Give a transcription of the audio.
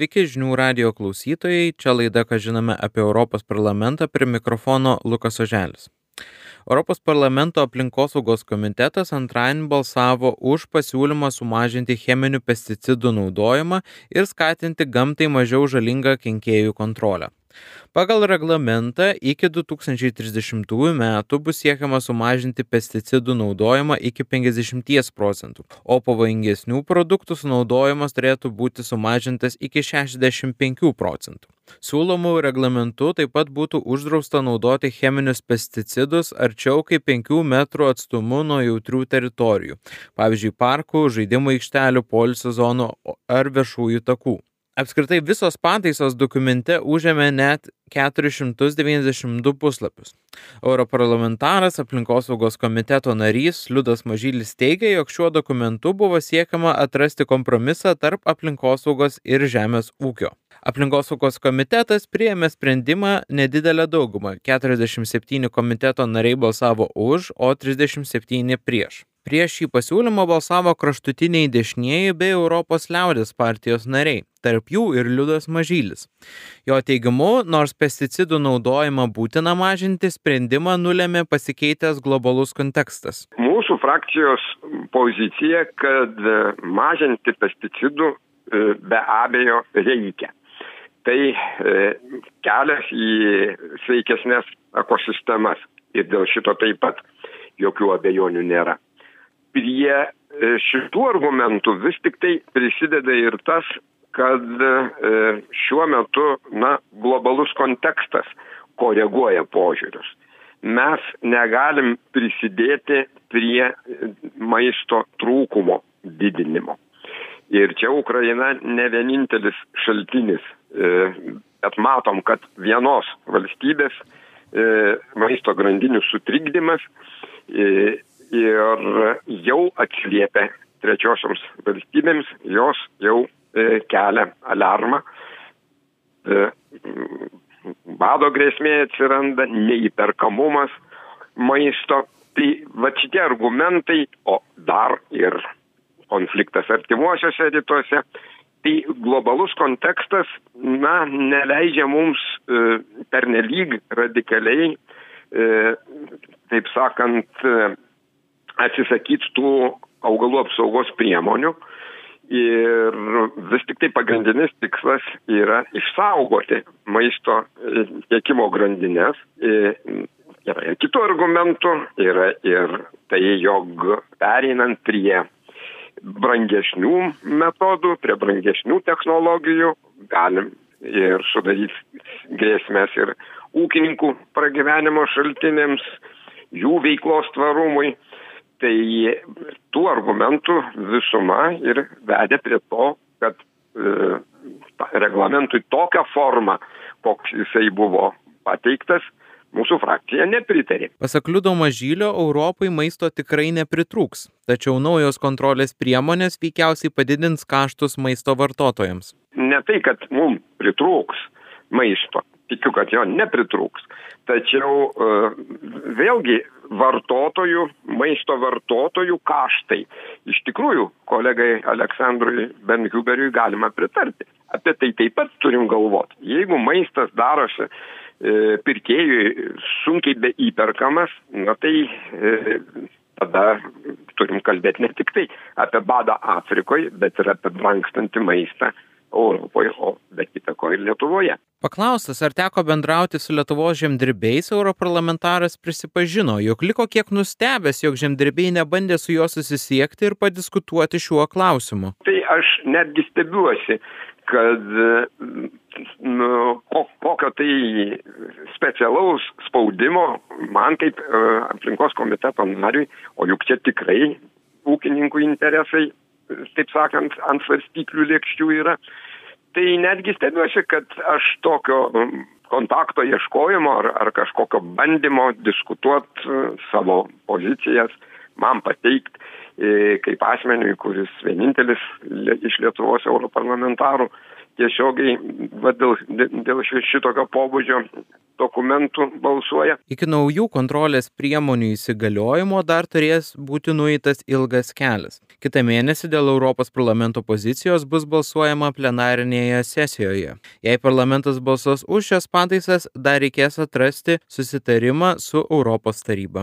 Sveiki žinių radio klausytojai, čia laida, ką žinome apie Europos parlamentą, prie mikrofono Lukas Oželis. Europos parlamento aplinkosaugos komitetas antradienį balsavo už pasiūlymą sumažinti cheminių pesticidų naudojimą ir skatinti gamtai mažiau žalingą kenkėjų kontrolę. Pagal reglamentą iki 2030 metų bus siekiama sumažinti pesticidų naudojimą iki 50 procentų, o pavojingesnių produktų sunaudojimas turėtų būti sumažintas iki 65 procentų. Siūlomų reglamentų taip pat būtų uždrausta naudoti cheminius pesticidus arčiau kaip 5 metrų atstumu nuo jautrių teritorijų, pavyzdžiui, parkų, žaidimų aikštelių, polisio zonų ar viešųjų takų. Apskritai visos pataisos dokumente užėmė net 492 puslapius. Europarlamentaras aplinkosaugos komiteto narys Liudas Mažylis teigia, jog šiuo dokumentu buvo siekiama atrasti kompromisą tarp aplinkosaugos ir žemės ūkio. Aplinkosaugos komitetas priėmė sprendimą nedidelę daugumą - 47 komiteto nariai balsavo už, o 37 prieš. Prieš šį pasiūlymą balsavo kraštutiniai dešinieji bei Europos liaudės partijos nariai, tarp jų ir Liudas Mažylis. Jo teigimu, nors pesticidų naudojimą būtina mažinti, sprendimą nulėmė pasikeitęs globalus kontekstas. Mūsų frakcijos pozicija, kad mažinti pesticidų e, be abejo reikia. Tai e, kelias į sveikesnės ekosistemas ir dėl šito taip pat jokių abejonių nėra prie e, šitų argumentų vis tik tai prisideda ir tas, kad e, šiuo metu, na, globalus kontekstas koreguoja požiūrius. Mes negalim prisidėti prie maisto trūkumo didinimo. Ir čia Ukraina ne vienintelis šaltinis, e, bet matom, kad vienos valstybės maisto grandinių sutrikdymas ir jau atsiliepia trečiosioms valstybėms, jos jau e, kelia alarmą. E, bado grėsmė atsiranda, neįperkamumas maisto. Tai va šitie argumentai, o dar ir konfliktas artimuosiuose rytuose, tai globalus kontekstas, na, neleidžia mums e, pernelyg radikaliai, e, taip sakant, e, atsisakyti tų augalų apsaugos priemonių. Ir vis tik tai pagrindinis tikslas yra išsaugoti maisto e, tiekimo grandinės. E, yra ir kitų argumentų, yra ir tai, jog pereinant prie brangesnių metodų, prie brangesnių technologijų, galim ir sudaryti grėsmės ir ūkininkų pragyvenimo šaltinėms, jų veiklos tvarumui. Tai tų argumentų visuma ir vedė prie to, kad e, reglamentui tokią formą, koks jisai buvo pateiktas, mūsų frakcija nepritarė. Pasak Liudo Mažylio, Europai maisto tikrai nepritrūks, tačiau naujos kontrolės priemonės veikiausiai padidins kaštus maisto vartotojams. Ne tai, kad mums pritrūks maisto, tikiu, kad jo nepritrūks, tačiau e, vėlgi vartotojų, maisto vartotojų kaštai. Iš tikrųjų, kolegai Aleksandrui Benhuberiui galima pritarti. Apie tai taip pat turim galvoti. Jeigu maistas darosi e, pirkėjui sunkiai be įperkamas, na tai e, tada turim kalbėti ne tik tai apie badą Afrikoje, bet ir apie brangstantį maistą Europoje, o be kita ko ir Lietuvoje. Paklaustas, ar teko bendrauti su Lietuvos žemdirbiais, europarlamentaras prisipažino, jog liko kiek nustebęs, jog žemdirbiai nebandė su juo susisiekti ir padiskutuoti šiuo klausimu. Tai aš netgi stebiuosi, kad nu, kokio tai specialaus spaudimo man kaip uh, aplinkos komiteto nariui, o juk čia tikrai ūkininkų interesai taip sakant, ant svarstyklių lėkščių yra. Tai netgi stebiuosi, kad aš tokio um, kontakto ieškojimo ar, ar kažkokio bandymo diskutuoti uh, savo pozicijas man pateikti e, kaip asmeniui, kuris vienintelis iš Lietuvos europarlamentarų tiesiogiai va, dėl, dėl šitokio pobūdžio dokumentų balsuoja. Iki naujų kontrolės priemonių įsigaliojimo dar turės būti nueitas ilgas kelias. Kita mėnesį dėl Europos parlamento pozicijos bus balsuojama plenarinėje sesijoje. Jei parlamentas balsuos už šias pataisas, dar reikės atrasti susitarimą su Europos taryba.